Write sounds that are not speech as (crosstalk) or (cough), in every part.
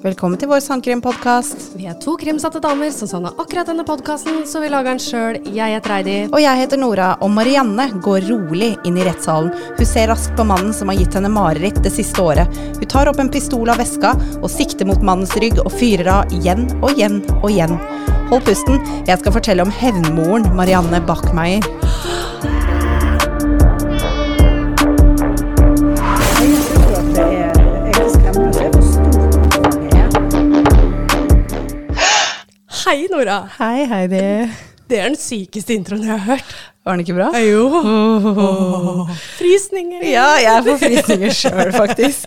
Velkommen til vår sandkrimpodkast. Vi er to krimsatte damer som savna akkurat denne podkasten, så vi lager den sjøl. Jeg heter Heidi. Og jeg heter Nora, og Marianne går rolig inn i rettssalen. Hun ser raskt på mannen som har gitt henne mareritt det siste året. Hun tar opp en pistol av veska og sikter mot mannens rygg og fyrer av igjen og igjen og igjen. Hold pusten, jeg skal fortelle om hevnmoren Marianne Bachmeier. Nora. Hei, Heidi. Det er den sykeste introen jeg har hørt. Var den ikke bra? Jo. Frysninger. Ja, jeg får frysninger sjøl, faktisk.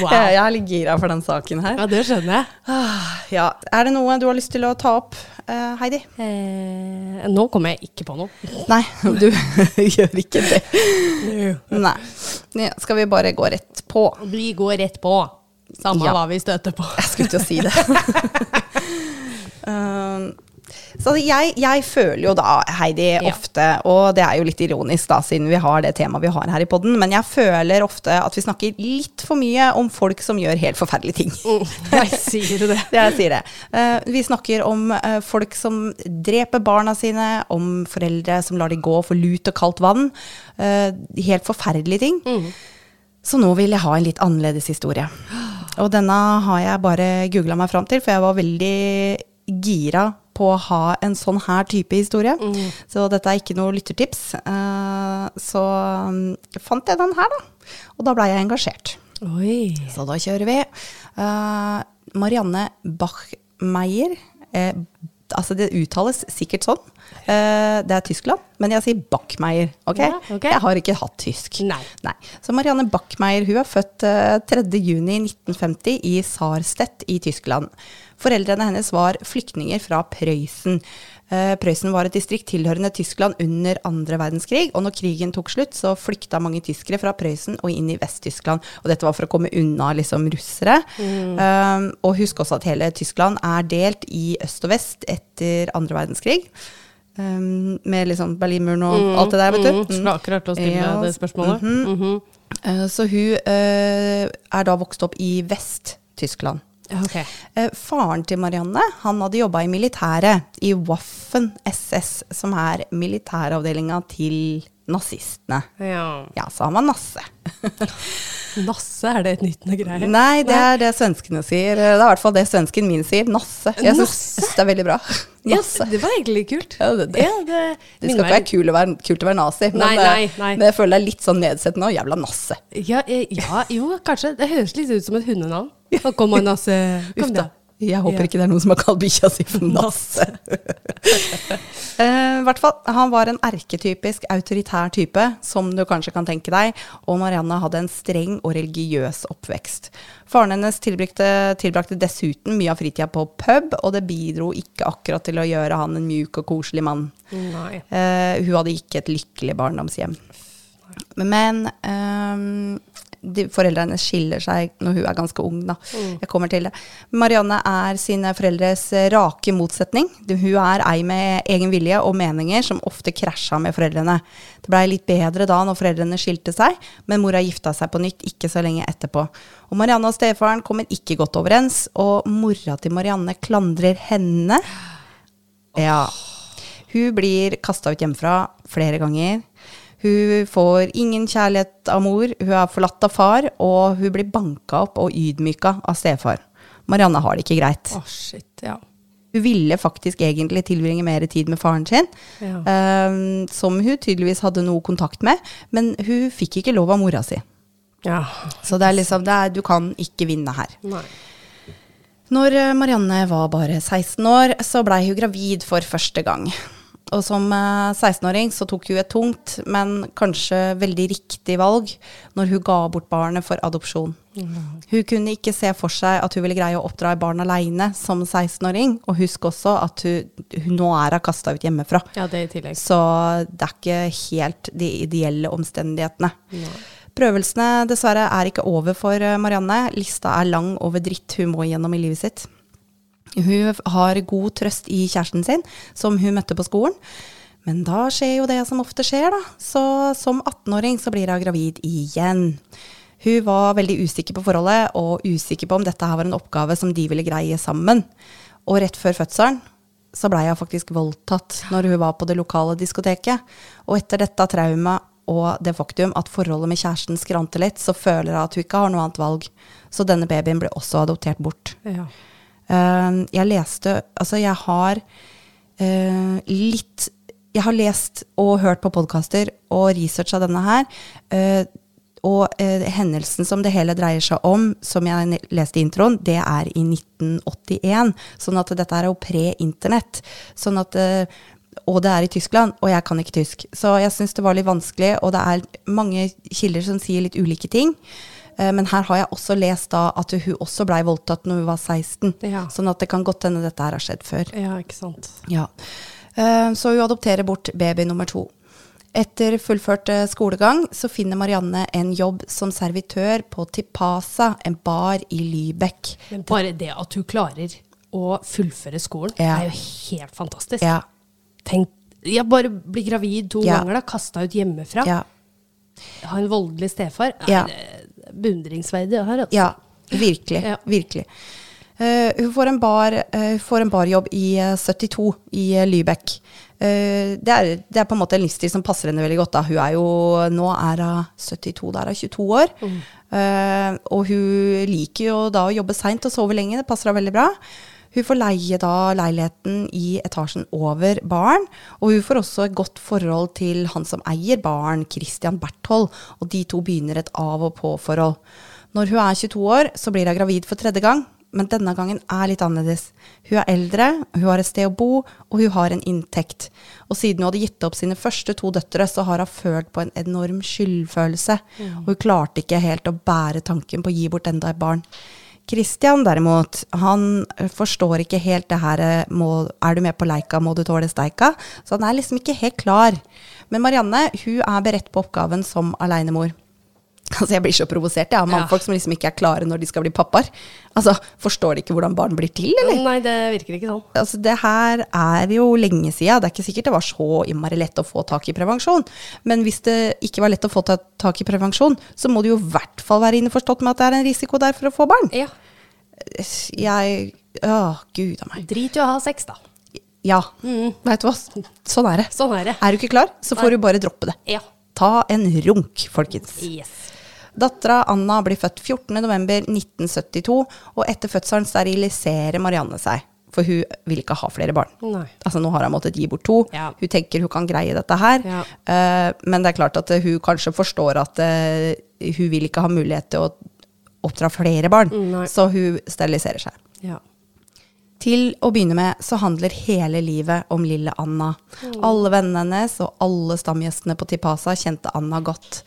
Wow. Jeg jeg er litt gira for den saken her. Ja, det skjønner jeg. Ah, Ja, Er det noe du har lyst til å ta opp, eh, Heidi? Eh, nå kommer jeg ikke på noe. Nei, (laughs) du gjør ikke det. Nei. Ja, skal vi bare gå rett på? Vi går rett på. Samme Ja. hva vi støter på. Jeg skulle til å si det. (laughs) um, så jeg, jeg føler jo da, Heidi, Ja. ofte, og det er jo litt ironisk da, siden vi har det temaet vi har her i podden, men jeg føler ofte at vi snakker litt for mye om folk som gjør helt forferdelige ting. (laughs) (laughs) Jeg sier det. Jeg sier det. Uh, vi snakker om uh, folk som dreper barna sine, om foreldre som lar de gå for lut og kaldt vann. Uh, helt forferdelige ting. Så nå vil jeg ha en litt annerledes historie. (gasps) Og denne har jeg bare googla meg fram til, for jeg var veldig gira på å ha en sånn her type historie. Så dette er ikke noe lyttertips. Eh, så um, fant jeg den her, da. Og da blei jeg engasjert. Oi. Så da kjører vi. Eh, Marianne Bachmeier. eh, altså det uttales sikkert sånn. Det er Tyskland, men jeg sier Bachmeier. Okay? Ja, okay. Jeg har ikke hatt tysk. Nei. Så Marianne Bachmeier hun er født eh, 3.6.1950 i Sarstedt i Tyskland. Foreldrene hennes var flyktninger fra Prøysen. Eh, Prøysen var et distrikt tilhørende Tyskland under andre verdenskrig, og når krigen tok slutt, så flykta mange tyskere fra Prøysen og inn i Vest-Tyskland. Og dette var for å komme unna liksom russere. Eh, og husk også at hele Tyskland er delt i øst og vest etter andre verdenskrig. Um, med liksom Berlinmuren og alt det der, vet du. Mm, Mm. skulle akkurat til å stille Ja, det spørsmålet. -hmm. -hmm. Uh, Så hun uh, er da vokst opp i Vest-Tyskland. Ja, Ok. Eh, faren til Marianne han hadde jobba i militæret, i Waffen SS, som er militæravdelinga til nazistene. Ja. Ja, så han var nasse. (laughs) Nasse, er det et nyttende greier? Nei, det er det svenskene sier. Det er i hvert fall det svensken min sier. Nasse. Jeg syns Nasse? det er veldig bra. Ja, det var egentlig kult. Ja, det- det- Ja, det, Det skal ikke være kult å være, kult å være nazi, men, Nei, eh, nei, nei. men jeg føler det er litt sånn nedsettende. og Jævla nasse. Ja, eh, ja, jo, kanskje. Det høres litt ut som et hundenavn. Kommer Nasse. Kom (laughs) Uff da. Jeg håper Ja. ikke det er noen som har kalt bikkja si for Nasse. (laughs) uh, I hvert fall, Han var en erketypisk autoritær type, som du kanskje kan tenke deg, og Marianne hadde en streng og religiøs oppvekst. Faren hennes tilbrakte, tilbrakte dessuten mye av fritida på pub, og det bidro ikke akkurat til å gjøre han en mjuk og koselig mann. Nei. Eh, hun hadde ikke et lykkelig barndomshjem. Men ehm, de, foreldrene skiller seg når hun er ganske ung. Da. Jeg kommer til det. Marianne er sine foreldres eh, rake motsetning. Hun er ei med egen vilje og meninger som ofte krasja med foreldrene. Det blei litt bedre da når foreldrene skilte seg, men mora gifta seg på nytt ikke så lenge etterpå. Og Marianne og stefaren kommer ikke godt overens, og mora til Marianne klandrer henne. Ja. Hun blir kasta ut hjemmefra flere ganger. Hun får ingen kjærlighet av mor, hun er forlatt av far, og hun blir banka opp og ydmyka av stefar. Marianne har det ikke greit. Å, shit, ja. Hun ville faktisk egentlig tilbringe mer tid med faren sin, Ja. um, som hun tydeligvis hadde noe kontakt med, men hun fikk ikke lov av mora si. ja. Så det er liksom, det er, du kan ikke vinne her. Nei. Når eh, Marianne var bare 16 år, så blei hun gravid for første gang. Og som eh, 16-åring så tok hun et tungt, men kanskje veldig riktig valg når hun ga bort barnet for adopsjon. Hun kunne ikke se for seg at hun ville greie å oppdra et barn aleine som 16-åring. Og husk også at hun, hun nå er hun kasta ut hjemmefra. Ja, det er i tillegg. Så det er ikke helt de ideelle omstendighetene. Nei. Prøvelsene dessverre er ikke over for eh, Marianne. Lista er lang over dritt hun må gjennom i livet sitt. Hun har god trøst i kjæresten sin, som hun møtte på skolen. Men da skjer jo det som ofte skjer, da. Så som 18-åring så blir hun gravid igjen. Hun var veldig usikker på forholdet, og usikker på om dette her var en oppgave som de ville greie sammen. Og rett før fødselen så blei hun faktisk voldtatt når hun var på det lokale diskoteket. Og etter dette traumet og det faktum at forholdet med kjæresten skranter litt, så føler hun at hun ikke har noe annet valg. Så denne babyen ble også adoptert bort. Ja. Eh, jeg leste Altså, jeg har eh, litt Jeg har lest og hørt på podkaster og researcha denne her. eh, og eh, hendelsen som det hele dreier seg om, som jeg leste i introen, det er i 1981. Sånn at dette er jo pre-internett. Sånn at og det er i Tyskland, og jeg kan ikke tysk. Så jeg syns det var litt vanskelig, og det er mange kilder som sier litt ulike ting. Eh, Men her har jeg også lest da at hun også blei voldtatt når hun var 16. Ja. Sånn at det kan godt hende dette her har skjedd før. ja, ikke sant. Ja. Eh, Så hun adopterer bort baby nummer to. Etter fullført eh, skolegang så finner Marianne en jobb som servitør på Tipasa, en bar i Lybekk. Men bare det at hun klarer å fullføre skolen, Ja. er jo helt fantastisk. Ja. Tenk, jeg bare blir gravid to Ja. ganger, da, kasta ut hjemmefra. Ja. Ha en voldelig stefar. Er Ja. Beundringsverdig her, altså. Ja, virkelig. Ja. virkelig. Uh, hun, får en bar, uh, hun får en barjobb i uh, 72 i Lybekk. Eh, det, er, det er på en måte en livsstil som passer henne veldig godt. Da. Hun er jo, nå er hun 72, da er hun 22 år. Eh, og hun liker jo da å jobbe seint og sove lenge, det passer henne veldig bra. Hun får leie da leiligheten i etasjen over baren, og hun får også et godt forhold til han som eier baren, Christian Berthold, og de to begynner et av- og på-forhold. Når hun er 22 år, så blir hun gravid for tredje gang, men denne gangen er litt annerledes. Hun er eldre, hun har et sted å bo, og hun har en inntekt. Og siden hun hadde gitt opp sine første to døtre, så har hun følt på en enorm skyldfølelse, og hun klarte ikke helt å bære tanken på å gi bort enda et barn. Christian derimot, han forstår ikke helt det her må, Er du med på leika, må du tåle steika? Så han er liksom ikke helt klar. Men Marianne hun er beredt på oppgaven som alenemor. Altså, jeg blir så provosert jeg, av Ja. mannfolk som liksom ikke er klare når de skal bli pappaer. Altså, Forstår de ikke hvordan barn blir til, eller? Nei, det virker ikke sånn. Altså, det her er jo lenge siden. Det er ikke sikkert det var så innmari lett å få tak i prevensjon. Men hvis det ikke var lett å få tak i prevensjon, så må du jo i hvert fall være innforstått med at det er en risiko der for å få barn. Ja. Jeg Å, gud a meg. Drit i å ha sex, da. Ja. Vet du hva? Sånn er det. Sånn er det. Er du ikke klar, så får du bare droppe det. Ja. Ta en runk, folkens. Yes. Dattera Anna blir født 14.11.1972, og etter fødselen steriliserer Marianne seg. For hun vil ikke ha flere barn. Nei. Altså Nå har hun måttet gi bort to. Ja. Hun tenker hun kan greie dette her. Ja. Eh, men det er klart at eh, hun kanskje forstår at eh, hun vil ikke ha mulighet til å oppdra flere barn. Nei. Så hun steriliserer seg. Ja. Til å begynne med så handler hele livet om lille Anna. Alle vennene hennes og alle stamgjestene på Tipasa kjente Anna godt.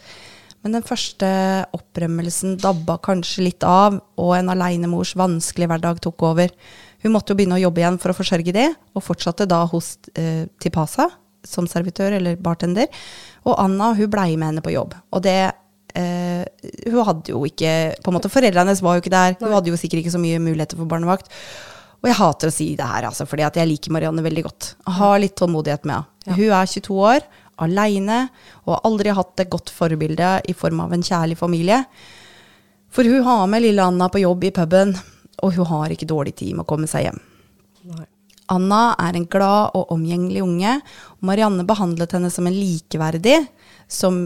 Men den første opprømmelsen dabba kanskje litt av, og en alenemors vanskelige hverdag tok over. Hun måtte jo begynne å jobbe igjen for å forsørge det, og fortsatte da hos eh, Tipasa som servitør eller bartender. Og Anna hun blei med henne på jobb. Og det eh, Hun hadde jo ikke på en måte, Foreldrene hennes var jo ikke der. Hun hadde jo sikkert ikke så mye muligheter for barnevakt. Og jeg hater å si det her, altså, fordi jeg liker Marianne veldig godt. Ha litt tålmodighet med henne. Ja. Hun er 22 år, aleine, og har aldri hatt et godt forbilde i form av en kjærlig familie. For hun har med lille Anna på jobb i puben, og hun har ikke dårlig tid med å komme seg hjem. Nei. Anna er en glad og omgjengelig unge, og Marianne behandlet henne som en likeverdig, som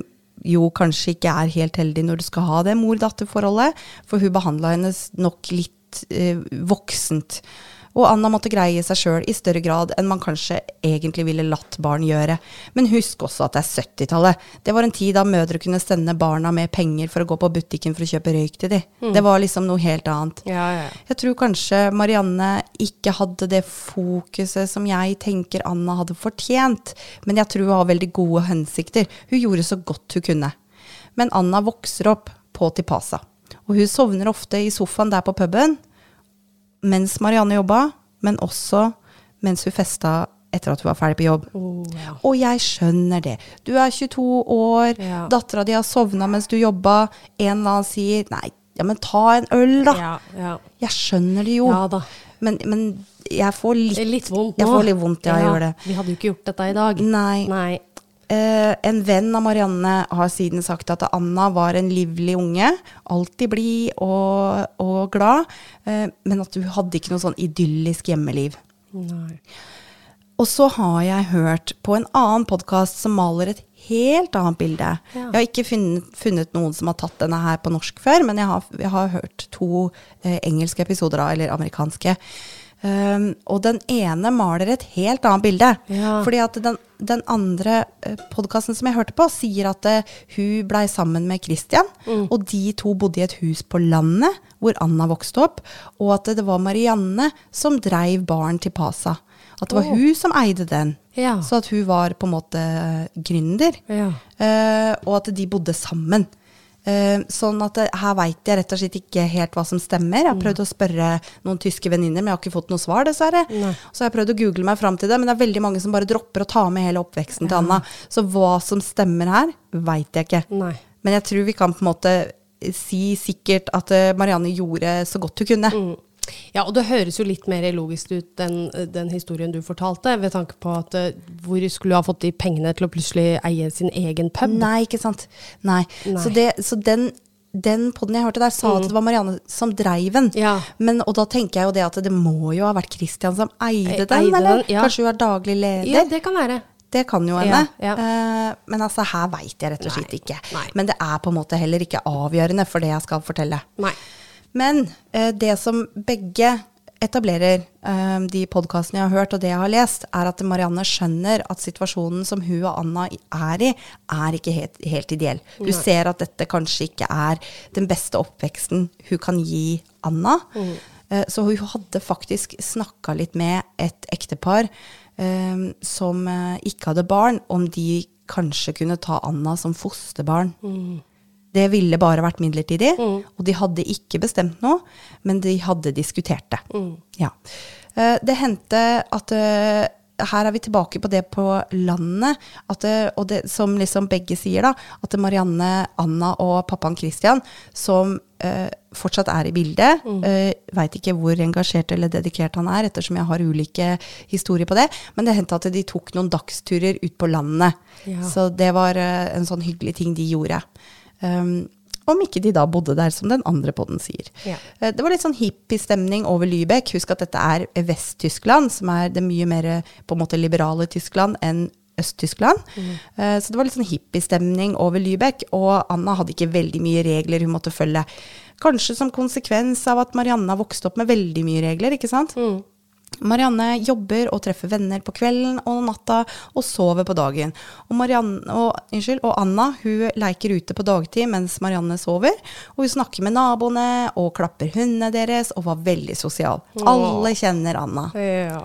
jo kanskje ikke er helt heldig når du skal ha det mor-datter-forholdet, for hun behandla henne nok litt eh, voksent. Og Anna måtte greie seg sjøl i større grad enn man kanskje egentlig ville latt barn gjøre. Men husk også at det er 70-tallet. Det var en tid da mødre kunne sende barna med penger for å gå på butikken for å kjøpe røyk til dem. Det var liksom noe helt annet. Ja, ja. Jeg tror kanskje Marianne ikke hadde det fokuset som jeg tenker Anna hadde fortjent, men jeg tror hun har veldig gode hensikter. Hun gjorde så godt hun kunne. Men Anna vokser opp på Tipasa, og hun sovner ofte i sofaen der på puben mens Marianne jobba, men også mens hun festa etter at hun var ferdig på jobb. Oh, ja. Og jeg skjønner det. Du er 22 år, Ja. dattera di har sovna mens du jobba, en eller annen sier nei, ja, men ta en øl, da. Ja, ja. Jeg skjønner det jo. Ja. Men, men jeg får litt litt vondt nå. Jeg får litt vondt, ja, jeg gjør det. Vi hadde jo ikke gjort dette i dag. Nei. Nei. Eh, en venn av Marianne har siden sagt at Anna var en livlig unge. Alltid blid og, og glad. Eh, men at hun hadde ikke noe sånn idyllisk hjemmeliv. Nei. Og så har jeg hørt på en annen podkast som maler et helt annet bilde. Ja. Jeg har ikke funnet, funnet noen som har tatt denne her på norsk før, men jeg har, jeg har hørt to eh, engelske episoder, eller amerikanske. Um, og den ene maler et helt annet bilde. Ja. Fordi at den, den andre uh, podkasten som jeg hørte på, sier at uh, hun blei sammen med Christian, og de to bodde i et hus på landet hvor Anna vokste opp, og at det var Marianne som dreiv baren til Pasa. At det var oh. hun som eide den. Ja. Så at hun var på en måte gründer. Ja. Uh, og at de bodde sammen. Eh, sånn at det, her veit jeg rett og slett ikke helt hva som stemmer. Jeg har prøvd å spørre noen tyske venninner, men jeg har ikke fått noe svar, dessverre. Nei. Så jeg har prøvd å google meg fram til det, men det er veldig mange som bare dropper å ta med hele oppveksten til Anna. Så hva som stemmer her, veit jeg ikke. Nei. Men jeg tror vi kan på en måte si sikkert at eh, Marianne gjorde så godt hun kunne. Mm. Ja, og det høres jo litt mer logisk ut den, den historien du fortalte, ved tanke på at eh, hvor skulle du ha fått de pengene til å plutselig eie sin egen pub? Nei, ikke sant. Nei. Nei. Så, det, så den, den podden jeg hørte der, sa at det var Marianne som dreiv den. Ja. Men, og da tenker jeg jo det at det må jo ha vært Christian som eide E- den, eide eller? den, ja. Kanskje hun er daglig leder? Ja, det kan være. Det kan jo hende. Ja, ja. uh, men altså, her veit jeg rett og slett ikke. nei. Men det er på en måte heller ikke avgjørende for det jeg skal fortelle. Nei. Men eh, det som begge etablerer, eh, de podkastene jeg har hørt og det jeg har lest, er at Marianne skjønner at situasjonen som hun og Anna er i, er ikke helt, helt ideell. Hun Nei. ser at dette kanskje ikke er den beste oppveksten hun kan gi Anna. Eh, så hun hadde faktisk snakka litt med et ektepar eh, som ikke hadde barn, om de kanskje kunne ta Anna som fosterbarn. Det ville bare vært midlertidig, og de hadde ikke bestemt noe, men de hadde diskutert det. Ja. Eh, Det hendte at eh, her er vi tilbake på det på landet, at og det, som liksom begge sier, da, at Marianne, Anna og pappaen Christian, som eh, fortsatt er i bildet. Mm. Veit ikke hvor engasjert eller dedikert han er, ettersom jeg har ulike historier på det. Men det hendte at de tok noen dagsturer ut på landet. Ja. Så det var eh, en sånn hyggelig ting de gjorde. Um, om ikke de da bodde der, som den andre podden sier. Ja. Eh, Det var litt sånn hippiestemning over Lübeck. Husk at dette er Vest-Tyskland, som er det mye mer eh, på en måte liberale Tyskland enn Øst-Tyskland. Mm. Så det var litt sånn hippiestemning over Lübeck, og Anna hadde ikke veldig mye regler hun måtte følge. Kanskje som konsekvens av at Marianne vokste opp med veldig mye regler, ikke sant? Marianne jobber og treffer venner på kvelden og natta og sover på dagen. Og, Marianne, og, unnskyld, og Anna hun leker ute på dagtid mens Marianne sover. Og hun snakker med naboene og klapper hundene deres og var veldig sosial. Alle kjenner Anna. Ja.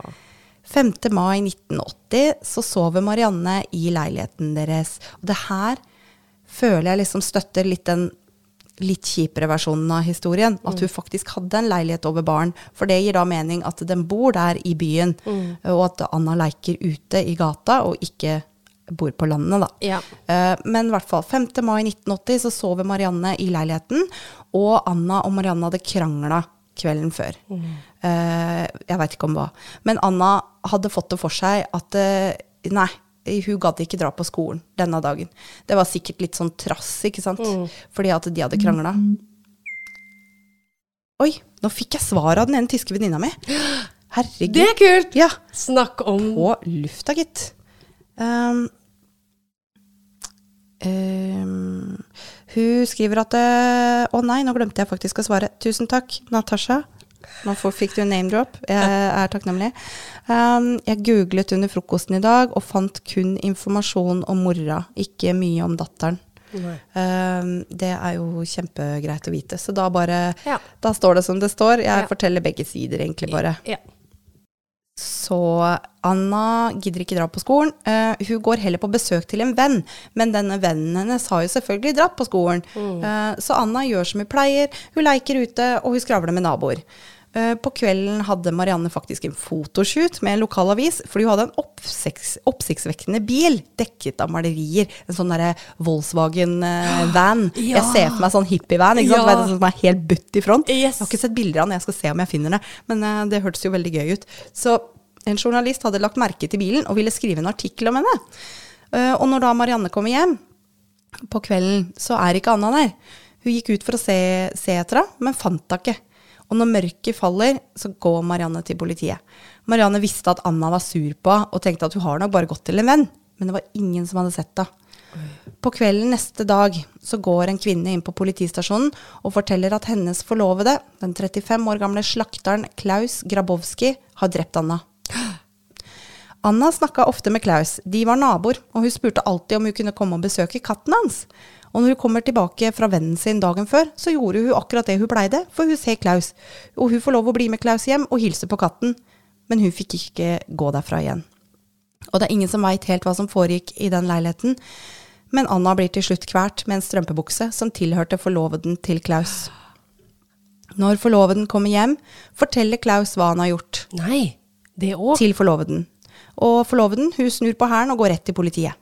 5. mai 1980 så sover Marianne i leiligheten deres. Og det her føler jeg liksom støtter litt den litt kjipere versjonen av historien. At hun faktisk hadde en leilighet over baren. For det gir da mening at den bor der i byen, og at Anna leker ute i gata og ikke bor på landet, da. Ja. Eh, Men i hvert fall, 5. mai 1980 så sover Marianne i leiligheten, og Anna og Marianne hadde krangla kvelden før. Mm. jeg veit ikke om hva. Men Anna hadde fått det for seg at eh, nei, hun gadd ikke dra på skolen denne dagen. Det var sikkert litt sånn trass, ikke sant? Fordi at de hadde krangla. Oi, nå fikk jeg svar av den ene tyske venninna mi. Herregud. Det er kult! Ja. Snakk om På lufta, gitt. Um, um, hun skriver at eh, Å nei, nå glemte jeg faktisk å svare. Tusen takk, Natasha. Nå fikk du en name drop. Jeg er takknemlig. Um, jeg googlet under frokosten i dag og fant kun informasjon om mora, ikke mye om datteren. Um, det er jo kjempegreit å vite. Så da bare Ja. Da står det som det står. Jeg Ja. forteller begge sider, egentlig, bare. Ja. Så Anna gidder ikke dra på skolen. Uh, hun går heller på besøk til en venn, men denne vennen hennes har jo selvfølgelig dratt på skolen. Eh, så Anna gjør som hun pleier. Hun leker ute, og hun skravler med naboer. Eh, på kvelden hadde Marianne faktisk en fotoshoot med en lokalavis, fordi hun hadde en oppsikts, oppsiktsvekkende bil dekket av malerier. En sånn derre Volkswagen-van. (gasps) Ja. Jeg ser for meg sånn hippie-van, ikke sant? Ja. Vet Som er helt butt i front. Yes. Jeg har ikke sett bilder av den, jeg skal se om jeg finner det. Men eh, det hørtes jo veldig gøy ut. Så en journalist hadde lagt merke til bilen og ville skrive en artikkel om henne. Eh, og når da Marianne kommer hjem på kvelden, så er ikke Anna der. Hun gikk ut for å se, se etter henne, men fant henne ikke. Og når mørket faller, så går Marianne til politiet. Marianne visste at Anna var sur på henne, og tenkte at hun har nok bare gått til en venn. Men det var ingen som hadde sett henne. På kvelden neste dag så går en kvinne inn på politistasjonen og forteller at hennes forlovede, den 35 år gamle slakteren Klaus Grabowski, har drept Anna. Anna snakka ofte med Klaus, de var naboer, og hun spurte alltid om hun kunne komme og besøke katten hans. Og når hun kommer tilbake fra vennen sin dagen før, så gjorde hun akkurat det hun pleide, for hun ser Klaus. Og hun får lov å bli med Klaus hjem og hilse på katten, men hun fikk ikke gå derfra igjen. Og det er ingen som veit helt hva som foregikk i den leiligheten, men Anna blir til slutt kvært med en strømpebukse som tilhørte forloveden til Klaus. Når forloveden kommer hjem, forteller Klaus hva han har gjort. Nei, det også. Til forloveden. Og forloveden hun snur på hælen og går rett til politiet.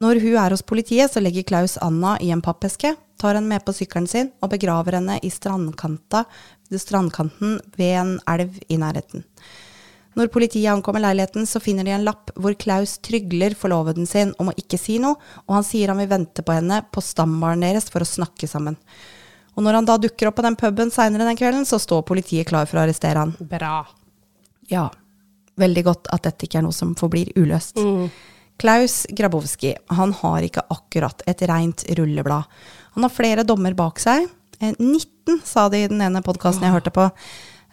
Når hun er hos politiet, så legger Klaus Anna i en pappeske, tar henne med på sykkelen sin og begraver henne i strandkanten ved en elv i nærheten. Når politiet ankommer leiligheten, så finner de en lapp hvor Klaus trygler forloveden sin om å ikke si noe, og han sier han vil vente på henne på stambaren deres for å snakke sammen. Og når han da dukker opp på den puben seinere den kvelden, så står politiet klar for å arrestere han. Bra. Ja, veldig godt at dette ikke er noe som forblir uløst. Klaus Grabowski han har ikke akkurat et rent rulleblad. Han har flere dommer bak seg. Eh, 19, sa de i den ene podkasten jeg hørte på.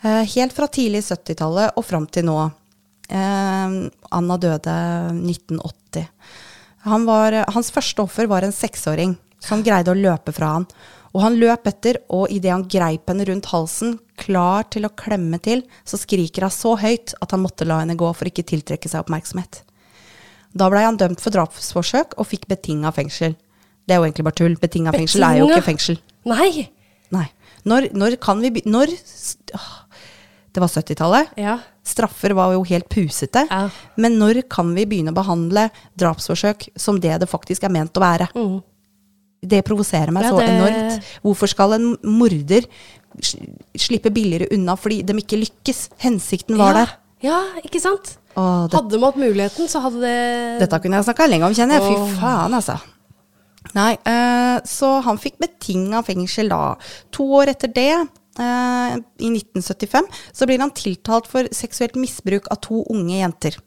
Eh, Helt fra tidlig 70-tallet og fram til nå. Eh, Anna døde 1980. Han var, hans første offer var en seksåring som greide å løpe fra han. Og han løp etter, og idet han greip henne rundt halsen, klar til å klemme til, så skriker hun så høyt at han måtte la henne gå for ikke tiltrekke seg oppmerksomhet. Da blei han dømt for drapsforsøk og fikk betinga fengsel. Det er jo egentlig bare tull. Betinga fengsel er jo ikke fengsel. Nei! Nei. Når, når kan vi. Når åh, Det var 70-tallet. Ja. Straffer var jo helt pusete. Ja. Men når kan vi begynne å behandle drapsforsøk som det det faktisk er ment å være? Det provoserer meg Mm. Ja, så det- enormt. Hvorfor skal en morder slippe billigere unna fordi de ikke lykkes? Hensikten var der. Ja, ikke sant? Det, Hadde man hatt muligheten, så hadde det dette kunne jeg snakka lenge om, kjenner jeg. Fy faen, altså. Nei, eh, så han fikk betinga fengsel da. To år etter det, eh, i 1975, så blir han tiltalt for seksuelt misbruk av to unge jenter.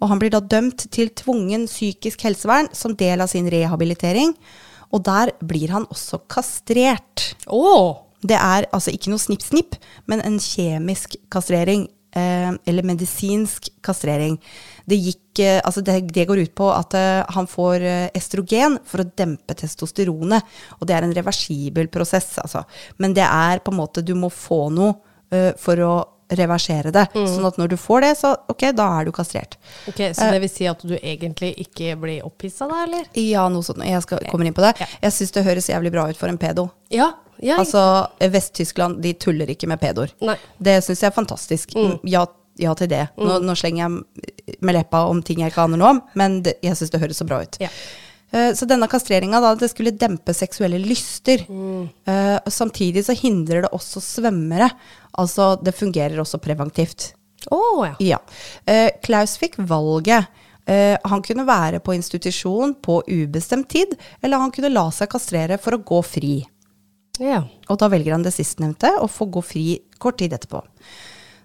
Og han blir da dømt til tvungen psykisk helsevern som del av sin rehabilitering. Og der blir han også kastrert. Oh. Det er altså ikke noe snipp-snipp, men en kjemisk kastrering. Eh, eller medisinsk kastrering. Det, gikk, eh, altså det, det går ut på at eh, han får estrogen for å dempe testosteronet. Og det er en reversibel prosess, altså. Men det er på en måte Du må få noe for å reversere det. Sånn at når du får det, så ok, da er du kastrert. Ok, Så det vil si at du egentlig ikke blir opphissa da, eller? Ja, noe sånt. Jeg skal, kommer inn på det. Ja. Jeg syns det høres jævlig bra ut for en pedo. Ja. ja Altså, Vest-Tyskland de tuller ikke med pedoer. Nei. Det syns jeg er fantastisk. Ja, ja til det. Nå, nå slenger jeg med leppa om ting jeg ikke aner noe om, men det, jeg syns det høres så bra ut. Ja. Eh, Så denne kastreringa da, det skulle dempe seksuelle lyster. Mm. og samtidig så hindrer det også svømmere. Altså det fungerer også preventivt. Oh, ja. Ja. Eh, Klaus fikk valget. Eh, han kunne være på institusjon på ubestemt tid, eller han kunne la seg kastrere for å gå fri. ja. Og da velger han det sistnevnte og får gå fri kort tid etterpå.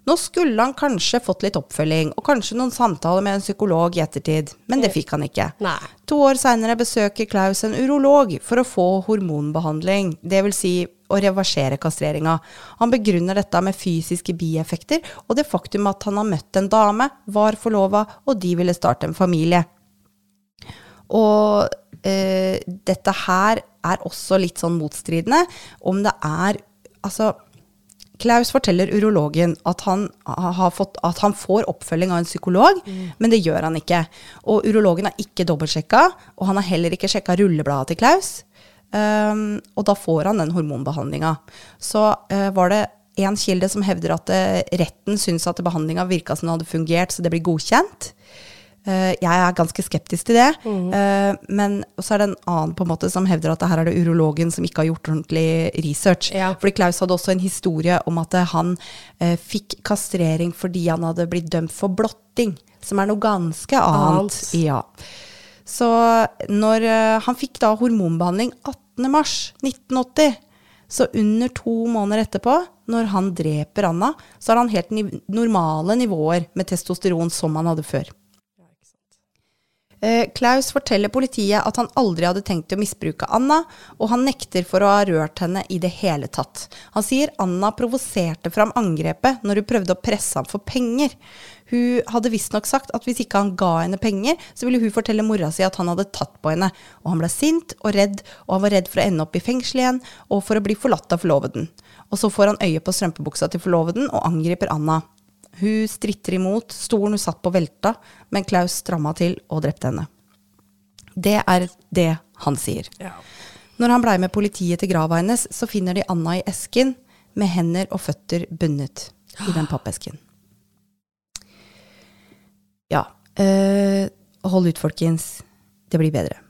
Nå skulle han kanskje fått litt oppfølging, og kanskje noen samtaler med en psykolog i ettertid, men det fikk han ikke. Nei. To år seinere besøker Klaus en urolog for å få hormonbehandling, dvs. Si å reversere kastreringa. Han begrunner dette med fysiske bieffekter og det faktum at han har møtt en dame, var forlova, og de ville starte en familie. Og eh, dette her er også litt sånn motstridende. Om det er Altså, Klaus forteller urologen at han, har fått, at han får oppfølging av en psykolog, men det gjør han ikke. Og urologen har ikke dobbeltsjekka, og han har heller ikke sjekka rullebladet til Klaus. Um, og da får han den hormonbehandlinga. Så uh, var det en kilde som hevder at eh, retten syns at behandlinga virka som den hadde fungert, så det blir godkjent. Eh, jeg er ganske skeptisk til det. Eh, men så er det en annen på en måte som hevder at det her er det urologen som ikke har gjort ordentlig research. Ja. Fordi Klaus hadde også en historie om at eh, han fikk kastrering fordi han hadde blitt dømt for blotting, som er noe ganske annet. Alt. Ja. Så når han fikk da hormonbehandling 18.3.1980, så under to måneder etterpå, når han dreper Anna, så har han helt normale nivåer med testosteron som han hadde før. Eh, Klaus forteller politiet at han aldri hadde tenkt å misbruke Anna, og han nekter for å ha rørt henne i det hele tatt. Han sier Anna provoserte fram angrepet når hun prøvde å presse ham for penger. Hun hadde visstnok sagt at hvis ikke han ga henne penger, så ville hun fortelle mora si at han hadde tatt på henne. Og han ble sint og redd, og han var redd for å ende opp i fengsel igjen, og for å bli forlatt av forloveden. Og så får han øye på strømpebuksa til forloveden og angriper Anna. Hun stritter imot, stolen hun satt på velta, men Klaus stramma til og drepte henne. Det er det han sier. Ja. Når han blei med politiet til grava hennes, så finner de Anna i esken med hender og føtter bundet i den pappesken. Ja. eh, hold ut, folkens. Det blir bedre.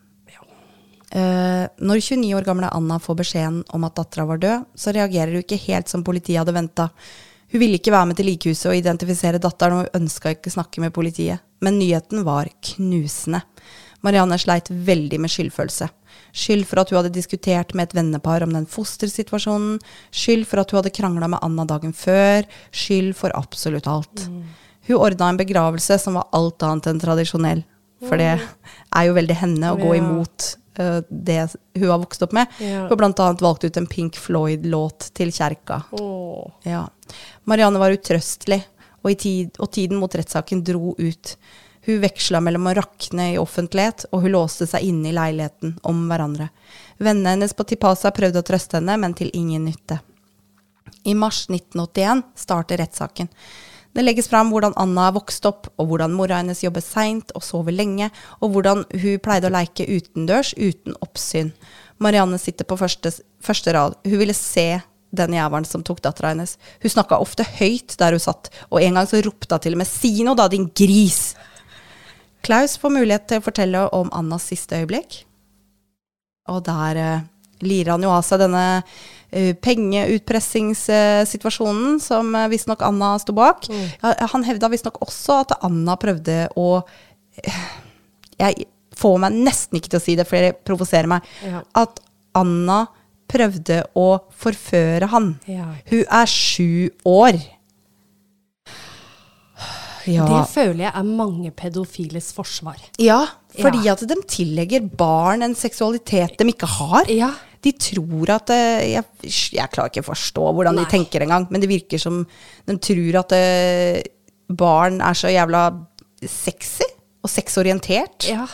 Uh, når 29 år gamle Anna får beskjeden om at dattera var død, så reagerer hun ikke helt som politiet hadde venta. Hun ville ikke være med til likehuset og identifisere datteren, og hun ønska ikke snakke med politiet. Men nyheten var knusende. Marianne sleit veldig med skyldfølelse. Skyld for at hun hadde diskutert med et vennepar om den fostersituasjonen. Skyld for at hun hadde krangla med Anna dagen før. Skyld for absolutt alt. Hun ordna en begravelse som var alt annet enn tradisjonell. For det er jo veldig henne å gå imot det hun har vokst opp med. Ja. Blant annet valgt ut en Pink Floyd-låt til kjerka. Oh. Ja. Marianne var utrøstelig, og, i tid, og tiden mot rettssaken dro ut. Hun veksla mellom å rakne i offentlighet, og hun låste seg inne i leiligheten om hverandre. Vennene hennes på Tipasa prøvde å trøste henne, men til ingen nytte. I mars 1981 starter rettssaken. Det legges fram hvordan Anna er vokst opp, og hvordan mora hennes jobber seint og sover lenge, og hvordan hun pleide å leke utendørs uten oppsyn. Marianne sitter på første, første rad. Hun ville se den jævelen som tok dattera hennes. Hun snakka ofte høyt der hun satt, og en gang så ropte hun til og med 'si noe da, din gris'. Klaus får mulighet til å fortelle om Annas siste øyeblikk. Og der eh, lirer han jo av seg denne pengeutpressingssituasjonen som uh, visstnok Anna sto bak. Mm. han hevda visstnok også at Anna prøvde å eh, Jeg får meg nesten ikke til å si det, for det provoserer meg. Ja. At Anna prøvde å forføre han. Ja. Hun er sju år. Ja. Det føler jeg er mange pedofiles forsvar. Ja, fordi Ja. at de tillegger barn en seksualitet de ikke har. Ja. De tror at eh, jeg, jeg klarer ikke å forstå hvordan Nei. de tenker engang, men det virker som de tror at eh, barn er så jævla sexy og sexorientert. ja.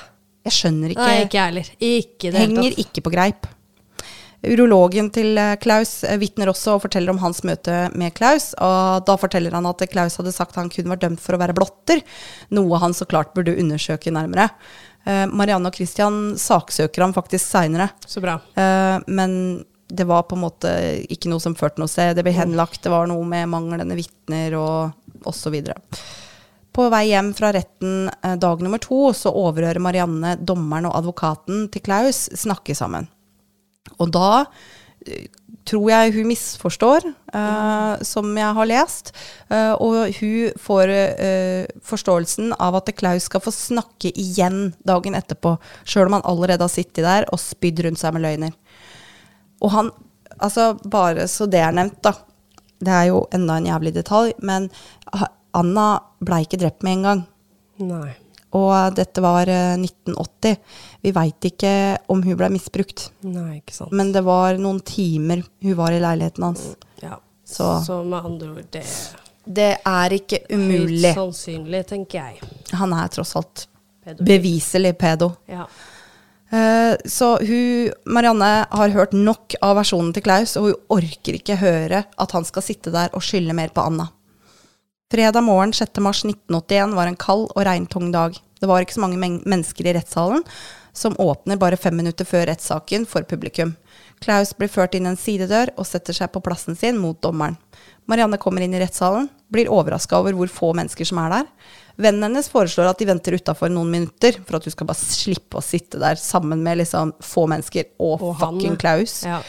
Jeg skjønner ikke. Nei, ikke heller. Ikke det Henger ikke på greip. Urologen til eh, Klaus vitner også og forteller om hans møte med Klaus. Og da forteller han at Klaus hadde sagt han kun var dømt for å være blotter, noe han så klart burde undersøke nærmere. Eh, Marianne og Christian saksøker ham faktisk seinere, Så men det var på en måte ikke noe som førte noe sted. Det ble henlagt, det var noe med manglende vitner og osv. På vei hjem fra retten eh, dag nummer to så overhører Marianne dommeren og advokaten til Klaus snakke sammen. Og da eh, tror jeg hun misforstår, uh, som jeg har lest. Uh, og hun får eh, forståelsen av at Klaus skal få snakke igjen dagen etterpå, sjøl om han allerede har sittet der og spydd rundt seg med løgner. Og han Altså, bare så det er nevnt, da. Det er jo enda en jævlig detalj, men Anna blei ikke drept med en gang. Nei. Og dette var eh, 1980. Vi veit ikke om hun ble misbrukt. Nei, ikke sant. Men det var noen timer hun var i leiligheten hans. ja. Så- så med andre ord, det Det er ikke umulig. Høyt sannsynlig, tenker jeg. Han er tross alt Pedofil. beviselig pedo. Ja. Eh, så hun, Marianne har hørt nok av versjonen til Klaus, og hun orker ikke høre at han skal sitte der og skylde mer på Anna. Fredag morgen 6. mars 1981 var en kald og regntung dag. Det var ikke så mange men mennesker i rettssalen, som åpner bare fem minutter før rettssaken for publikum. Klaus blir ført inn en sidedør og setter seg på plassen sin mot dommeren. Marianne kommer inn i rettssalen, blir overraska over hvor få mennesker som er der. Vennen hennes foreslår at de venter utafor noen minutter, for at hun skal bare slippe å sitte der sammen med liksom få mennesker og, Og fucking Klaus. Ja.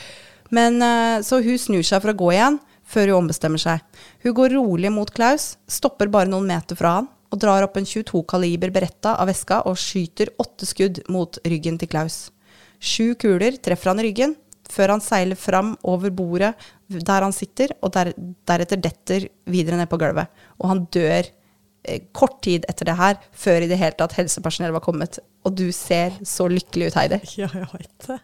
Men eh, Så hun snur seg for å gå igjen, før hun ombestemmer seg. Hun går rolig mot Klaus, stopper bare noen meter fra han, og drar opp en 22 kaliber beretta av veska og skyter åtte skudd mot ryggen til Klaus. Sju kuler treffer han i ryggen, før han seiler fram over bordet der han sitter, og der, deretter detter videre ned på gulvet. Og han dør eh, kort tid etter det her, før i det hele tatt helsepersonell var kommet. Og du ser så lykkelig ut, Heidi. (laughs) Ja, jeg veit det.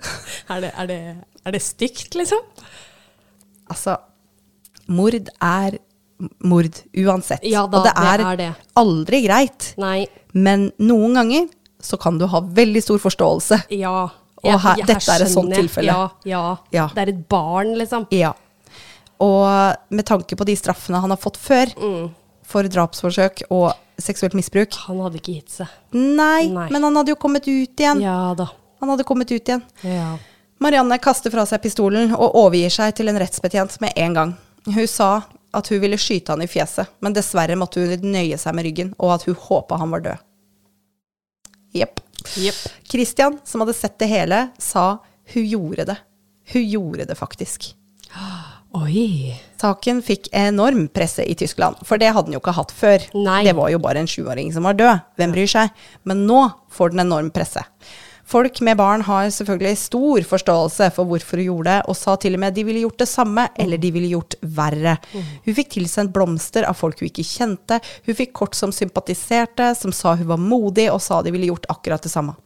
Er det, er det, er det stygt, liksom? Altså, mord er mord uansett. Ja da, og det det er, er det. aldri greit. Nei. Men noen ganger så kan du ha veldig stor forståelse. Ja. Og her- dette er et sånt tilfelle. Ja, ja. Ja. Det er et barn, liksom. Ja. Og med tanke på de straffene han har fått før Mm. for drapsforsøk og seksuelt misbruk Han hadde ikke gitt seg. Nei, Nei. men han hadde jo kommet ut igjen. Ja da. Han hadde kommet ut igjen. Ja. Marianne kaster fra seg pistolen og overgir seg til en rettsbetjent med en gang. Hun sa at hun ville skyte han i fjeset, men dessverre måtte hun nøye seg med ryggen, og at hun håpa han var død. Jepp. Yep. Christian, som hadde sett det hele, sa hun gjorde det. Hun gjorde det faktisk. Oi. Saken fikk enorm presse i Tyskland, for det hadde den jo ikke hatt før. Nei. Det var jo bare en sjuåring som var død. Hvem bryr seg? Men nå får den enorm presse. Folk med barn har selvfølgelig stor forståelse for hvorfor hun gjorde det, og sa til og med de ville gjort det samme, eller de ville gjort verre. Hun fikk tilsendt blomster av folk hun ikke kjente. Hun fikk kort som sympatiserte, som sa hun var modig, og sa de ville gjort akkurat det samme.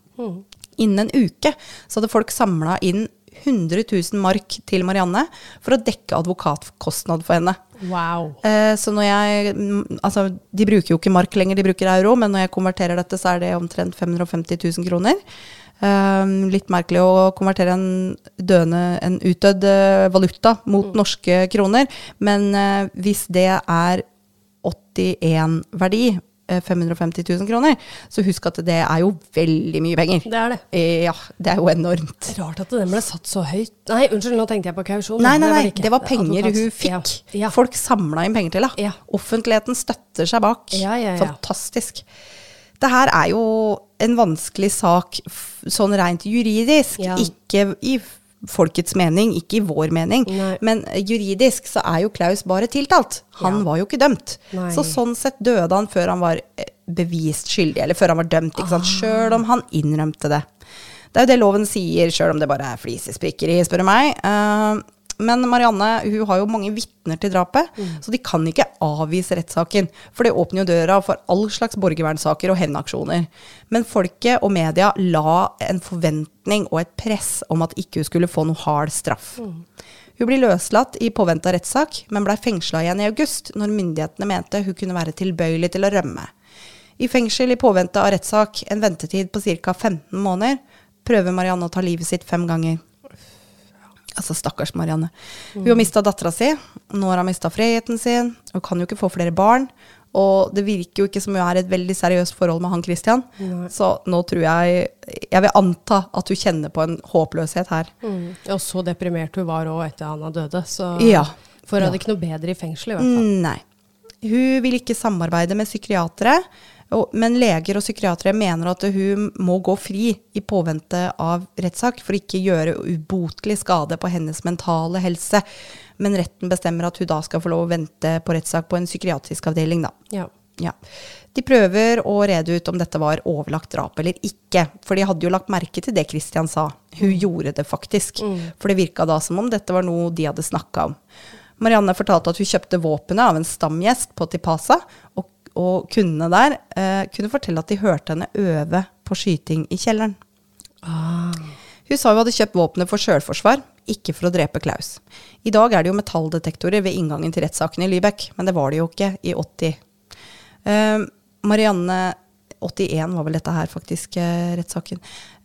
Innen en uke så hadde folk samla inn 100 000 mark til Marianne for å dekke advokatkostnad for henne. Wow. Eh, så når jeg mm, Altså, de bruker jo ikke mark lenger, de bruker euro, men når jeg konverterer dette, så er det omtrent 550 000 kroner. Eh, litt merkelig å konvertere en døende, en utdødd eh, valuta mot norske kroner, men eh, hvis det er 81 verdi, eh, 550 000 kroner, så husk at det er jo veldig mye penger. Det er det. Eh, Ja, det er jo enormt. Rart at den ble satt så høyt. Nei, unnskyld, nå tenkte jeg på kausjon. Nei, nei, nei, det var penger hun fikk. Ja. Ja. Folk samla inn penger til henne. Ja. Offentligheten støtter seg bak. Ja, ja, ja. Fantastisk. Det her er jo en vanskelig sak sånn rent juridisk, Ja. ikke i folkets mening, ikke i vår mening. Nei. Men juridisk så er jo Klaus bare tiltalt. Han Ja. var jo ikke dømt. Nei. Så sånn sett døde han før han var eh, bevist skyldig, eller før han var dømt, ikke Ah. Sjøl om han innrømte det. Det er jo det loven sier, sjøl om det bare er flisesprikkeri, spør du meg. Eh, men Marianne hun har jo mange vitner til drapet, Mm. så de kan ikke avvise rettssaken. For det åpner jo døra for all slags borgervernsaker og hevnaksjoner. Men folket og media la en forventning og et press om at ikke hun skulle få noe hard straff. Mm. Hun blir løslatt i påvente av rettssak, men blei fengsla igjen i august, når myndighetene mente hun kunne være tilbøyelig til å rømme. I fengsel i påvente av rettssak, en ventetid på ca. 15 måneder, prøver Marianne å ta livet sitt fem ganger. Altså, stakkars Marianne. Hun har mista dattera si, nå har hun mista friheten sin, hun kan jo ikke få flere barn. Og det virker jo ikke som hun er i et veldig seriøst forhold med han Christian. Så nå tror jeg Jeg vil anta at hun kjenner på en håpløshet her. Mm. Og så deprimert hun var òg etter han døde. Så Ja. For hun Ja. hadde ikke noe bedre i fengsel, i hvert fall. Nei. Hun vil ikke samarbeide med psykiatere, men leger og psykiatere mener at hun må gå fri i påvente av rettssak for ikke gjøre ubotelig skade på hennes mentale helse. Men retten bestemmer at hun da skal få lov å vente på rettssak på en psykiatrisk avdeling, da. Ja. Ja. De prøver å rede ut om dette var overlagt drap eller ikke. For de hadde jo lagt merke til det Christian sa. Hun gjorde det faktisk. For det virka da som om dette var noe de hadde snakka om. Marianne fortalte at hun kjøpte våpenet av en stamgjest på Tipasa, og, og kundene der eh, kunne fortelle at de hørte henne øve på skyting i kjelleren. Hun sa hun hadde kjøpt våpenet for sjølforsvar, ikke for å drepe Klaus. I dag er det jo metalldetektorer ved inngangen til rettssaken i Lybekk, men det var det jo ikke i 80. Eh, Marianne 81 var vel dette her, faktisk, eh, rettssaken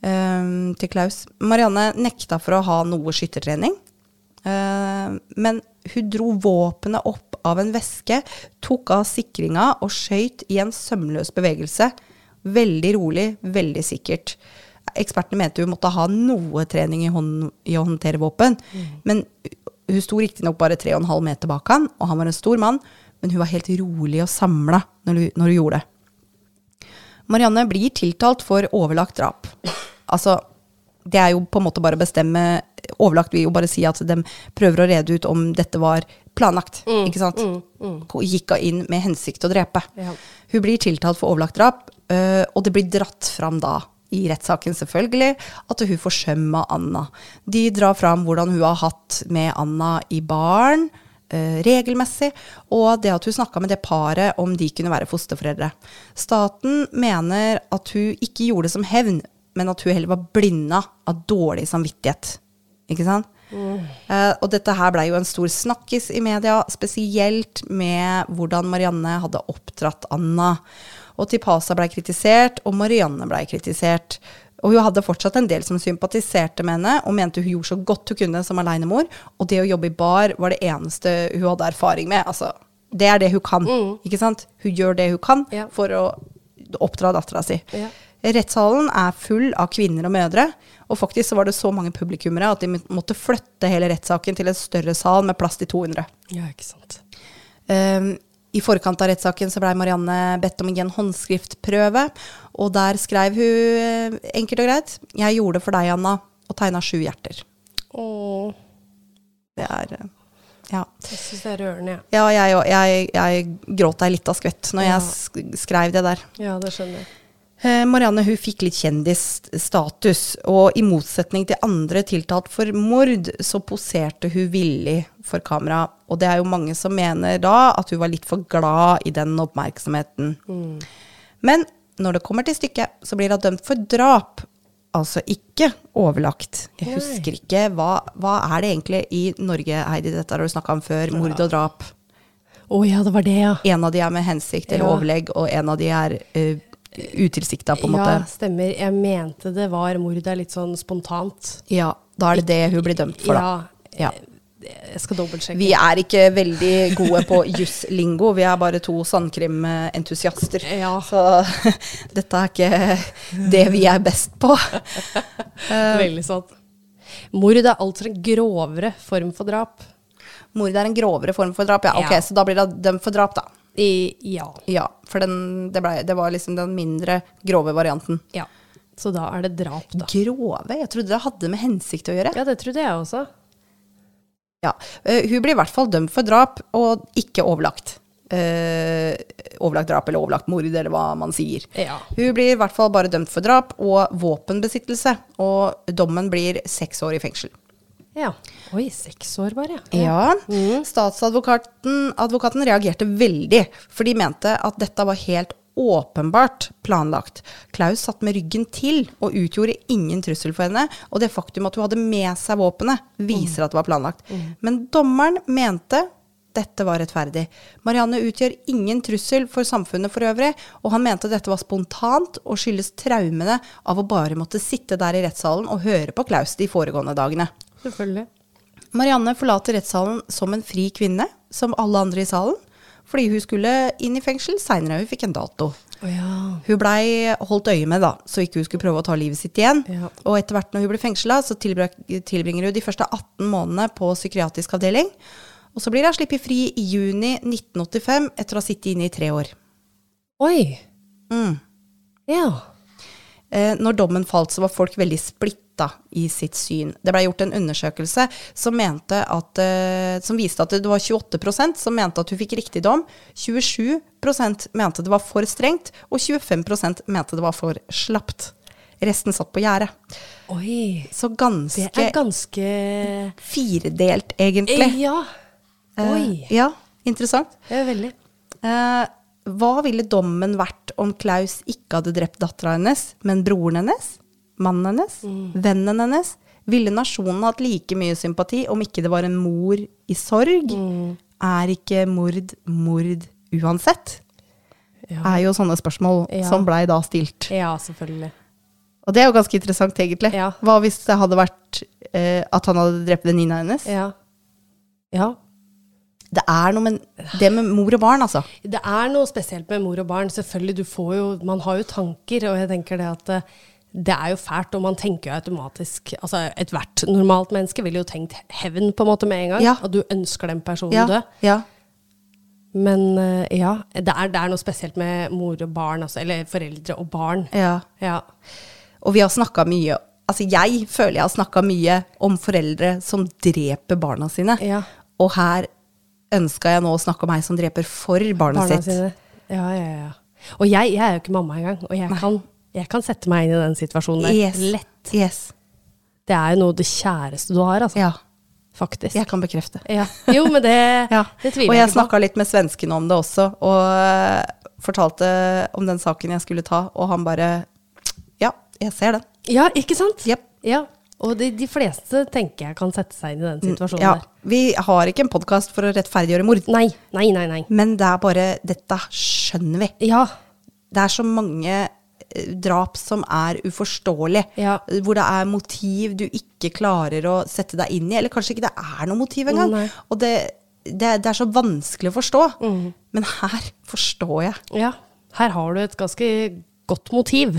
eh, til Klaus. Marianne nekta for å ha noe skyttertrening. Eh, men hun dro våpenet opp av en veske, tok av sikringa og skøyt i en sømløs bevegelse. Veldig rolig, veldig sikkert. Ekspertene mente hun måtte ha noe trening i, hånd, i å håndtere våpen. Men hun sto riktignok bare 3,5 meter bak han, og han var en stor mann, men hun var helt rolig og samla når, når hun gjorde det. Marianne blir tiltalt for overlagt drap. Altså, det er jo på en måte bare å bestemme Overlagt vil jo bare si at de prøver å rede ut om dette var planlagt. ikke sant? Gikk hun inn med hensikt å drepe. Ja. Hun blir tiltalt for overlagt drap, øh, og det blir dratt fram da, i rettssaken selvfølgelig, at hun forsømma Anna. De drar fram hvordan hun har hatt med Anna i baren øh, regelmessig, og det at hun snakka med det paret om de kunne være fosterforeldre. Staten mener at hun ikke gjorde det som hevn, men at hun heller var blinda av dårlig samvittighet. Ikke sant? Eh, og dette her blei jo en stor snakkis i media, spesielt med hvordan Marianne hadde oppdratt Anna. Og Tipasa blei kritisert, og Marianne blei kritisert. Og hun hadde fortsatt en del som sympatiserte med henne, og mente hun gjorde så godt hun kunne som alenemor. Og det å jobbe i bar var det eneste hun hadde erfaring med. Altså, det er det hun kan. ikke sant? Hun gjør det hun kan Ja. for å oppdra dattera si. Ja. Rettssalen er full av kvinner og mødre, og faktisk så var det så mange publikummere at de måtte flytte hele rettssaken til en større sal med plass til 200. ja, ikke sant. Um, I forkant av rettssaken så blei Marianne bedt om en håndskriftprøve, og der skrev hun eh, enkelt og greit 'Jeg gjorde det for deg, Anna', og tegna sju hjerter. Åh, Det er eh, Ja. jeg syns det er rørende, jeg. Ja, jeg, òg. jeg, jeg gråt ei lita skvett når Ja. jeg skrev det der. Ja, det skjønner jeg. Eh, Marianne hun fikk litt kjendisstatus, og i motsetning til andre tiltalt for mord, så poserte hun villig for kamera. Og det er jo mange som mener da at hun var litt for glad i den oppmerksomheten. Men når det kommer til stykket, så blir hun dømt for drap. Altså ikke overlagt. Jeg husker ikke hva, hva er det egentlig i Norge, Heidi, dette har du snakka om før, mord og drap. Å ja, det var det, ja. En av de er med hensikt eller Ja. overlegg, og en av de er uh, utilsikta, på en måte. Ja, stemmer. Jeg mente det var mordet litt sånn spontant. Ja, da er det det hun blir dømt for, da. Ja, jeg skal dobbeltsjekke. Vi er ikke veldig gode på jusslingo, vi er bare to sandkrimentusiaster. Ja. Så (laughs) dette er ikke det vi er best på. Veldig sant. Mord er altså en grovere form for drap. Mord er en grovere form for drap, ja. Ok, Ja. Så da blir det dømt for drap, da. I, ja. Ja, for den, det, ble, det var liksom den mindre grove varianten. ja. Så da er det drap, da. Grove? Jeg trodde det hadde med hensikt å gjøre. Ja, det trodde jeg også. Ja, Uh, Hun blir i hvert fall dømt for drap, og ikke overlagt. Uh, overlagt drap eller overlagt mord, eller hva man sier. Ja. Hun blir i hvert fall bare dømt for drap og våpenbesittelse, og dommen blir seks år i fengsel. Ja. Oi, seks år bare. Ja, Statsadvokaten advokaten reagerte veldig, for de mente at dette var helt åpenbart planlagt. Klaus satt med ryggen til og utgjorde ingen trussel for henne, og det faktum at hun hadde med seg våpenet, viser at det var planlagt. Men dommeren mente dette var rettferdig. Marianne utgjør ingen trussel for samfunnet for øvrig, og han mente dette var spontant og skyldes traumene av å bare måtte sitte der i rettssalen og høre på Klaus de foregående dagene. Selvfølgelig. Marianne forlater rettssalen som en fri kvinne, som alle andre i salen, fordi hun skulle inn i fengsel seinere. Hun fikk en dato. Oh, ja. Hun blei holdt øye med, da, så ikke hun skulle prøve å ta livet sitt igjen. Ja. Og etter hvert når hun blir fengsla, så tilbringer hun de første 18 månedene på psykiatrisk avdeling. Og så blir hun sluppet fri i juni 1985 etter å ha sittet inne i tre år. Oi. Mm. Ja. Eh, når dommen falt, så var folk veldig splitta i sitt syn. Det ble gjort en undersøkelse som, mente at, eh, som viste at det var 28% som mente at hun fikk riktig dom, 27% mente det var for strengt, og 25% mente det var for slapt. Resten satt på gjerdet. Så Det er ganske firedelt, egentlig. Ja. Eh, Oi. ja, interessant. Det er veldig. Eh, hva ville dommen vært om Klaus ikke hadde drept dattera hennes, men broren hennes, mannen hennes, vennen hennes? Ville nasjonen hatt like mye sympati om ikke det var en mor i sorg? Er ikke mord mord uansett? Ja. Er jo sånne spørsmål Ja. som blei da stilt. ja, selvfølgelig. Og det er jo ganske interessant, egentlig. Ja. Hva hvis det hadde vært eh, at han hadde drept venninna hennes? Ja. Ja. Det er noe med det med mor og barn, altså. Det er noe spesielt med mor og barn. Selvfølgelig, du får jo, Man har jo tanker, og jeg tenker det at eh, det er jo fælt, og man tenker jo automatisk altså Ethvert normalt menneske ville jo tenkt hevn på en måte med en gang. Ja. At du ønsker den personen Ja, død. ja. Men eh, ja, det er, det er noe spesielt med mor og barn, altså, eller foreldre og barn. ja. Ja. Og vi har snakka mye Altså, jeg føler jeg har snakka mye om foreldre som dreper barna sine. Ja. Og her ønska jeg nå å snakke om ei som dreper for barnet Barna sitt. sine. Ja, ja, ja. Og jeg, jeg er jo ikke mamma engang, og jeg kan, jeg kan sette meg inn i den situasjonen der. Yes. Lett. Yes. Det er jo noe det kjæreste du har, altså. Ja, Faktisk. jeg kan bekrefte. Ja. Jo, men det, (laughs) Ja. det tviler Og jeg jeg ikke på. snakka litt med svenskene om det også, og øh, fortalte om den saken jeg skulle ta, og han bare Ja, jeg ser den. Ja, ikke sant? Yep. Ja. Og de, de fleste tenker jeg kan sette seg inn i den situasjonen Mm, Ja, der. vi har ikke en podkast for å rettferdiggjøre mord, Nei, nei, nei. nei. men det er bare Dette skjønner vi. Ja. Det er så mange eh, drap som er uforståelige. Ja. Hvor det er motiv du ikke klarer å sette deg inn i. Eller kanskje ikke det er noe motiv engang. Nei. Og det, det, det er så vanskelig å forstå. Men her forstår jeg. ja. Her har du et ganske godt motiv.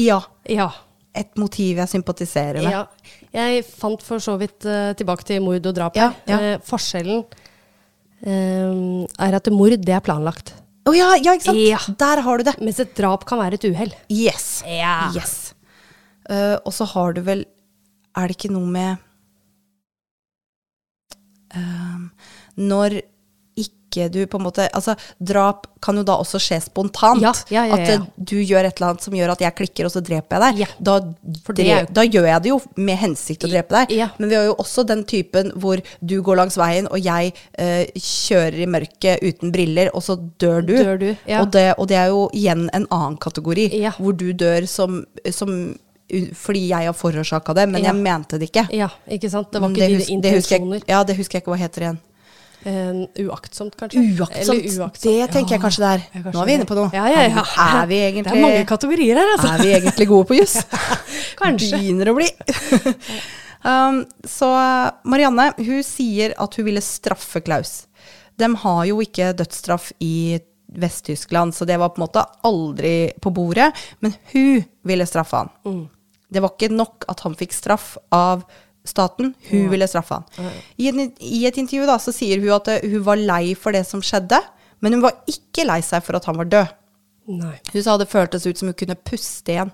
Ja. Ja. Et motiv jeg sympatiserer med. ja. Jeg fant for så vidt uh, tilbake til mord og drap. Ja, ja. Uh, forskjellen uh, er at mord, det er planlagt. Å ja, ja, ikke sant? Ja. Der har du det. Mens et drap kan være et uhell. Yes. Ja. yes. Og så har du vel Er det ikke noe med Når ikke du på en måte Altså, drap kan jo da også skje spontant. Ja, ja, ja, At eh, du gjør et eller annet som gjør at jeg klikker, og så dreper jeg deg. Da, jo- da gjør jeg det jo med hensikt å drepe deg. Men vi har jo også den typen hvor du går langs veien, og jeg eh, kjører i mørket uten briller, og så dør du. Dør du, og, det, og det er jo igjen en annen kategori, hvor du dør som, som fordi jeg har forårsaka det, men Ja. jeg mente det ikke. Ja, ikke sant? Det var ikke det dine intensjoner. ja, det husker jeg ikke hva heter igjen. Eh, uaktsomt, kanskje? Uaktsomt. Eller uaktsomt. Det tenker jeg kanskje det er. Kanskje Nå er vi inne på noe. Ja, ja, ja. Er vi egentlig, Det er mange kategorier her, altså. er vi egentlig gode på juss? (laughs) Kanskje. Begynner å bli. (laughs) um, så Marianne, hun sier at hun ville straffe Klaus. De har jo ikke dødsstraff i Vest-Tyskland, så det var på en måte aldri på bordet. Men hun ville straffe han. Mm. Det var ikke nok at han fikk straff av staten, hun ville straffe han. I, en, I et intervju da, så sier hun at eh, hun var lei for det som skjedde, men hun var ikke lei seg for at han var død. Nei. Hun sa det føltes ut som hun kunne puste igjen.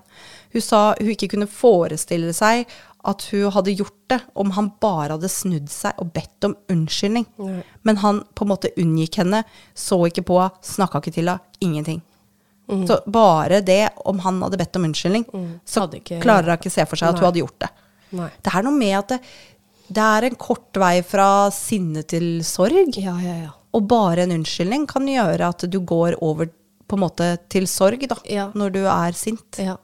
Hun sa hun ikke kunne forestille seg at hun hadde gjort det om han bare hadde snudd seg og bedt om unnskyldning. Nei. Men han på en måte unngikk henne, så ikke på henne, snakka ikke til henne, ingenting. Så bare det, om han hadde bedt om unnskyldning, så ikke- klarer hun ikke se for seg at Nei. hun hadde gjort det. Nei. Det er noe med at det, det er en kort vei fra sinne til sorg. Ja, ja, ja. Og bare en unnskyldning kan gjøre at du går over på en måte til sorg, da, når du er sint. ja.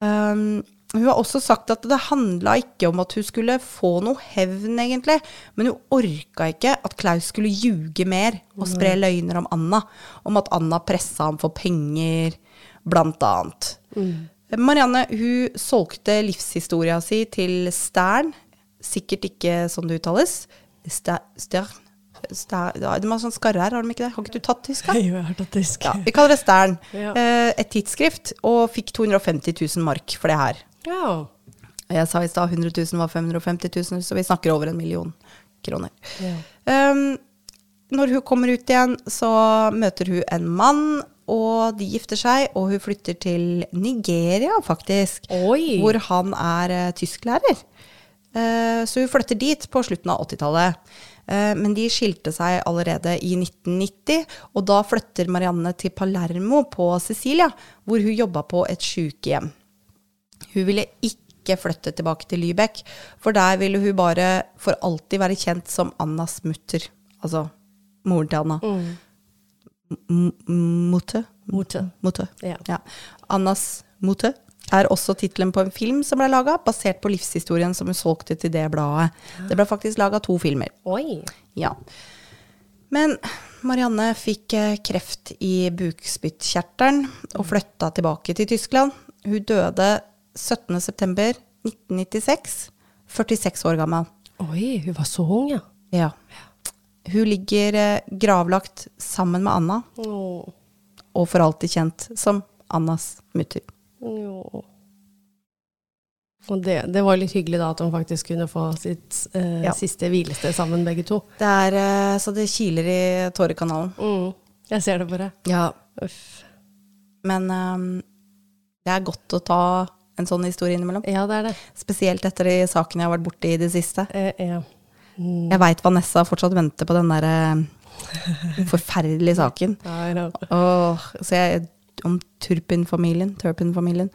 Um, hun har også sagt at det handla ikke om at hun skulle få noe hevn, egentlig. Men hun orka ikke at Klaus skulle ljuge mer og spre løgner om Anna. Om at Anna pressa ham for penger, blant annet. Marianne hun solgte livshistoria si til Stern. Sikkert ikke sånn det uttales. Stern. Stern? De har sånn skarre her, har de ikke det? Har ikke du tatt tysk? da? (laughs) Jo, jeg har tatt tysk. Ja, vi kaller det Stern. Ja. Eh, et tidsskrift, og fikk 250 000 mark for det her. Ja. Jeg sa i stad 100 000 var 550 000, så vi snakker over en million kroner. Ja. Um, når hun kommer ut igjen, så møter hun en mann, og de gifter seg, og hun flytter til Nigeria, faktisk. Oi. Hvor han er uh, tysklærer. Uh, så hun flytter dit på slutten av 80-tallet. Uh, men de skilte seg allerede i 1990, og da flytter Marianne til Palermo på Sicilia, hvor hun jobba på et sykehjem. Hun ville ikke flytte tilbake til Lybekk, for der ville hun bare for alltid være kjent som Annas mutter. Altså moren til Anna. M- m- Mote. Mote. Ja. Ja. Annas Mote er også tittelen på en film som ble laga, basert på livshistorien som hun solgte til det bladet. Det ble faktisk laga to filmer. Oi. Ja. Men Marianne fikk eh, kreft i bukspyttkjertelen og flytta tilbake til Tyskland. Hun døde 17.9.1996, 46 år gammel. Oi, hun var så ung, ja. Ja. Hun ligger eh, gravlagt sammen med Anna, Oh. og for alltid kjent som Annas mutter. Jo. Og det, det var litt hyggelig da at hun faktisk kunne få sitt eh, Ja. siste hvilested sammen, begge to. Det er eh, så det kiler i tårekanalen. Mm. Jeg ser det på deg. Ja. Uff. Men ehm, det er godt å ta en sånn historie innimellom. Ja, det er det. Spesielt etter de sakene jeg har vært borti i det siste. Eh, ja. Jeg veit Vanessa fortsatt venter på den derre forferdelige saken. Og, så jeg, om Turpin-familien. Turpin-familien.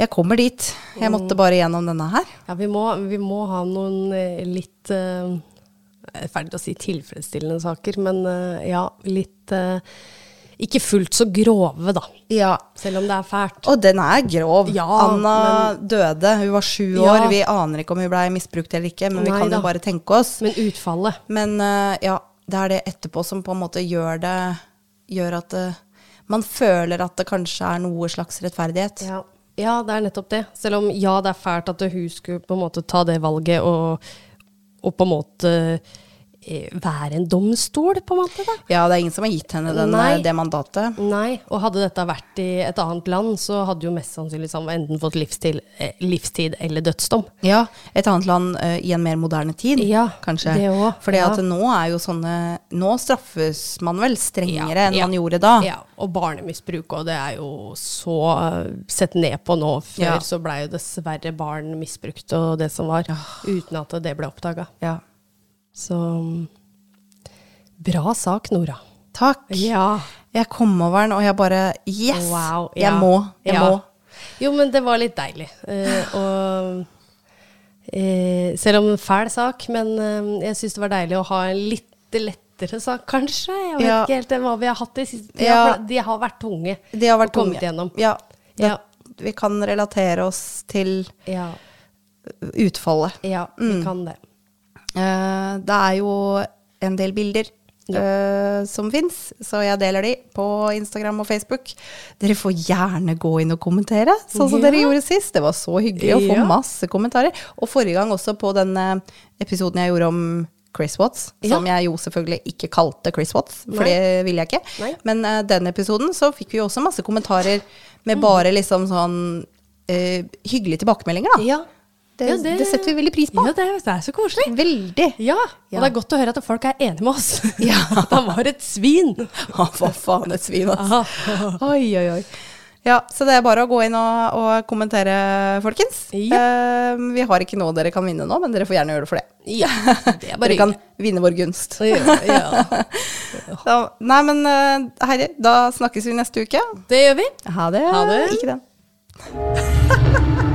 Jeg kommer dit. Jeg måtte bare gjennom denne her. Ja, vi må, vi må ha noen eh, litt uh, er ferdig å si tilfredsstillende saker, men uh, ja, litt eh, Ikke fullt så grove, da. Ja. Selv om det er fælt. Og den er grov. Ja, Anna døde. Hun var sju Ja. år. Vi aner ikke om hun blei misbrukt eller ikke, men vi kan da. jo bare tenke oss. Men utfallet Men uh, ja, det er det etterpå som på en måte gjør det Gjør at uh, man føler at det kanskje er noe slags rettferdighet. ja. ja, det er nettopp det. Selv om ja, det er fælt at hun skulle på en måte ta det valget og, og på en måte eh, være en domstol, på en måte. da. Ja, det er ingen som har gitt henne den, eh, det mandatet. Nei, og hadde dette vært i et annet land, så hadde jo mest sannsynlig han enten fått livstid, eh, livstid eller dødsdom. Ja, et annet land uh, i en mer moderne tid, Ja, kanskje. det også, Fordi ja. at nå er jo sånne Nå straffes man vel strengere Ja, enn man gjorde da. Ja, og barnemisbruk, og det er jo så uh, sett ned på nå. Før så blei jo dessverre barn misbrukt og det som var, uten at det ble oppdaga. Ja. Så mm, bra sak, Nora. Takk. Ja. Jeg kom over den, og jeg bare Yes! Wow, Jeg må. Jeg Ja. må. Jo, men det var litt deilig. Eh, og eh, selv om en fæl sak, men eh, jeg syns det var deilig å ha en litt lettere sak, kanskje. Jeg vet Ja. ikke helt hva vi har hatt de siste de, Ja. har, de har vært tunge. De har vært tunge. gjennom. Ja. Det, Ja. Vi kan relatere oss til Ja, utfallet. ja vi kan det. Eh, det er jo en del bilder eh, som fins, så jeg deler de på Instagram og Facebook. Dere får gjerne gå inn og kommentere, sånn som Ja. dere gjorde sist. Det var så hyggelig å få Ja. masse kommentarer. Og forrige gang også på den episoden jeg gjorde om Chris Watts, som jeg jo selvfølgelig ikke kalte Chris Watts, for Nei. det ville jeg ikke. Nei. Men uh, den episoden så fikk vi jo også masse kommentarer med Mm. bare liksom sånn uh, hyggelige tilbakemeldinger, da. Ja. Det, Ja, det, setter vi veldig pris på. Ja, det, er- det er så koselig. Veldig. Ja, og det er godt å høre at folk er enige med oss. (laughs) Ja. (laughs) Han var et svin. (laughs) Han hva faen, et svin, altså. Aha. Oi, oi, oi. Ja, så det er bare å gå inn og, og kommentere, folkens. Ja. Eh, vi har ikke noe dere kan vinne nå, men dere får gjerne gjøre det for det. Ja, det er bare Dere kan vinne vår gunst. Ja, ja. Så, nei, men uh, Heidi, da snakkes vi neste uke. Det gjør vi. Ha det. Ha det. Ikke den.